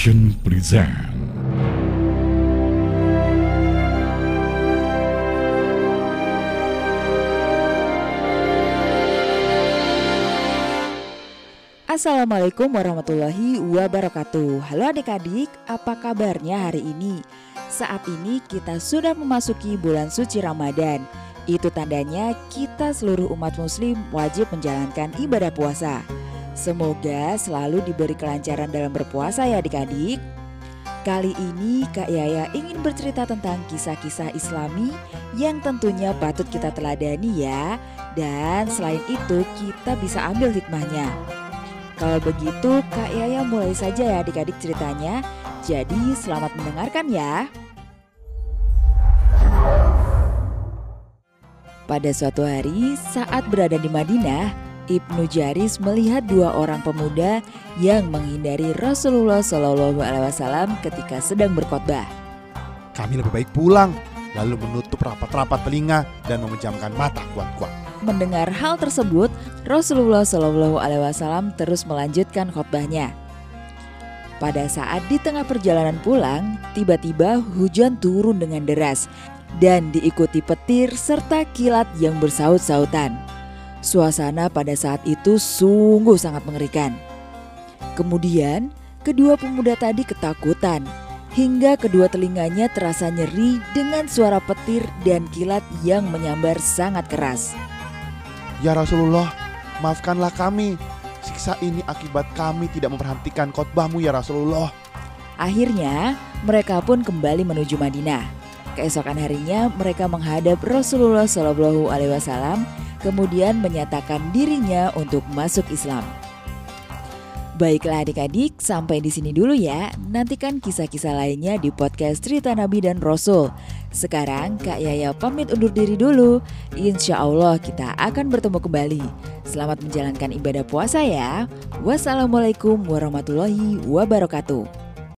Present Assalamualaikum warahmatullahi wabarakatuh. Halo adik-adik, apa kabarnya hari ini? Saat ini kita sudah memasuki bulan suci Ramadan. Itu tandanya kita seluruh umat muslim wajib menjalankan ibadah puasa Semoga selalu diberi kelancaran dalam berpuasa ya adik-adik Kali ini Kak Yaya ingin bercerita tentang kisah-kisah islami yang tentunya patut kita teladani ya Dan selain itu kita bisa ambil hikmahnya kalau begitu, Kak Yaya mulai saja ya adik-adik ceritanya. Jadi selamat mendengarkan ya. Pada suatu hari saat berada di Madinah, Ibnu Jaris melihat dua orang pemuda yang menghindari Rasulullah Shallallahu Alaihi Wasallam ketika sedang berkhotbah. Kami lebih baik pulang, lalu menutup rapat-rapat telinga dan memejamkan mata kuat-kuat. Mendengar hal tersebut, Rasulullah Shallallahu Alaihi Wasallam terus melanjutkan khotbahnya. Pada saat di tengah perjalanan pulang, tiba-tiba hujan turun dengan deras dan diikuti petir serta kilat yang bersaut-sautan. Suasana pada saat itu sungguh sangat mengerikan. Kemudian, kedua pemuda tadi ketakutan hingga kedua telinganya terasa nyeri dengan suara petir dan kilat yang menyambar sangat keras. Ya Rasulullah, maafkanlah kami. Siksa ini akibat kami tidak memperhatikan khotbahmu ya Rasulullah. Akhirnya, mereka pun kembali menuju Madinah. Keesokan harinya, mereka menghadap Rasulullah Shallallahu Alaihi Wasallam, kemudian menyatakan dirinya untuk masuk Islam. Baiklah adik-adik, sampai di sini dulu ya. Nantikan kisah-kisah lainnya di podcast Cerita Nabi dan Rasul. Sekarang Kak Yaya pamit undur diri dulu. Insya Allah kita akan bertemu kembali. Selamat menjalankan ibadah puasa ya. Wassalamualaikum warahmatullahi wabarakatuh.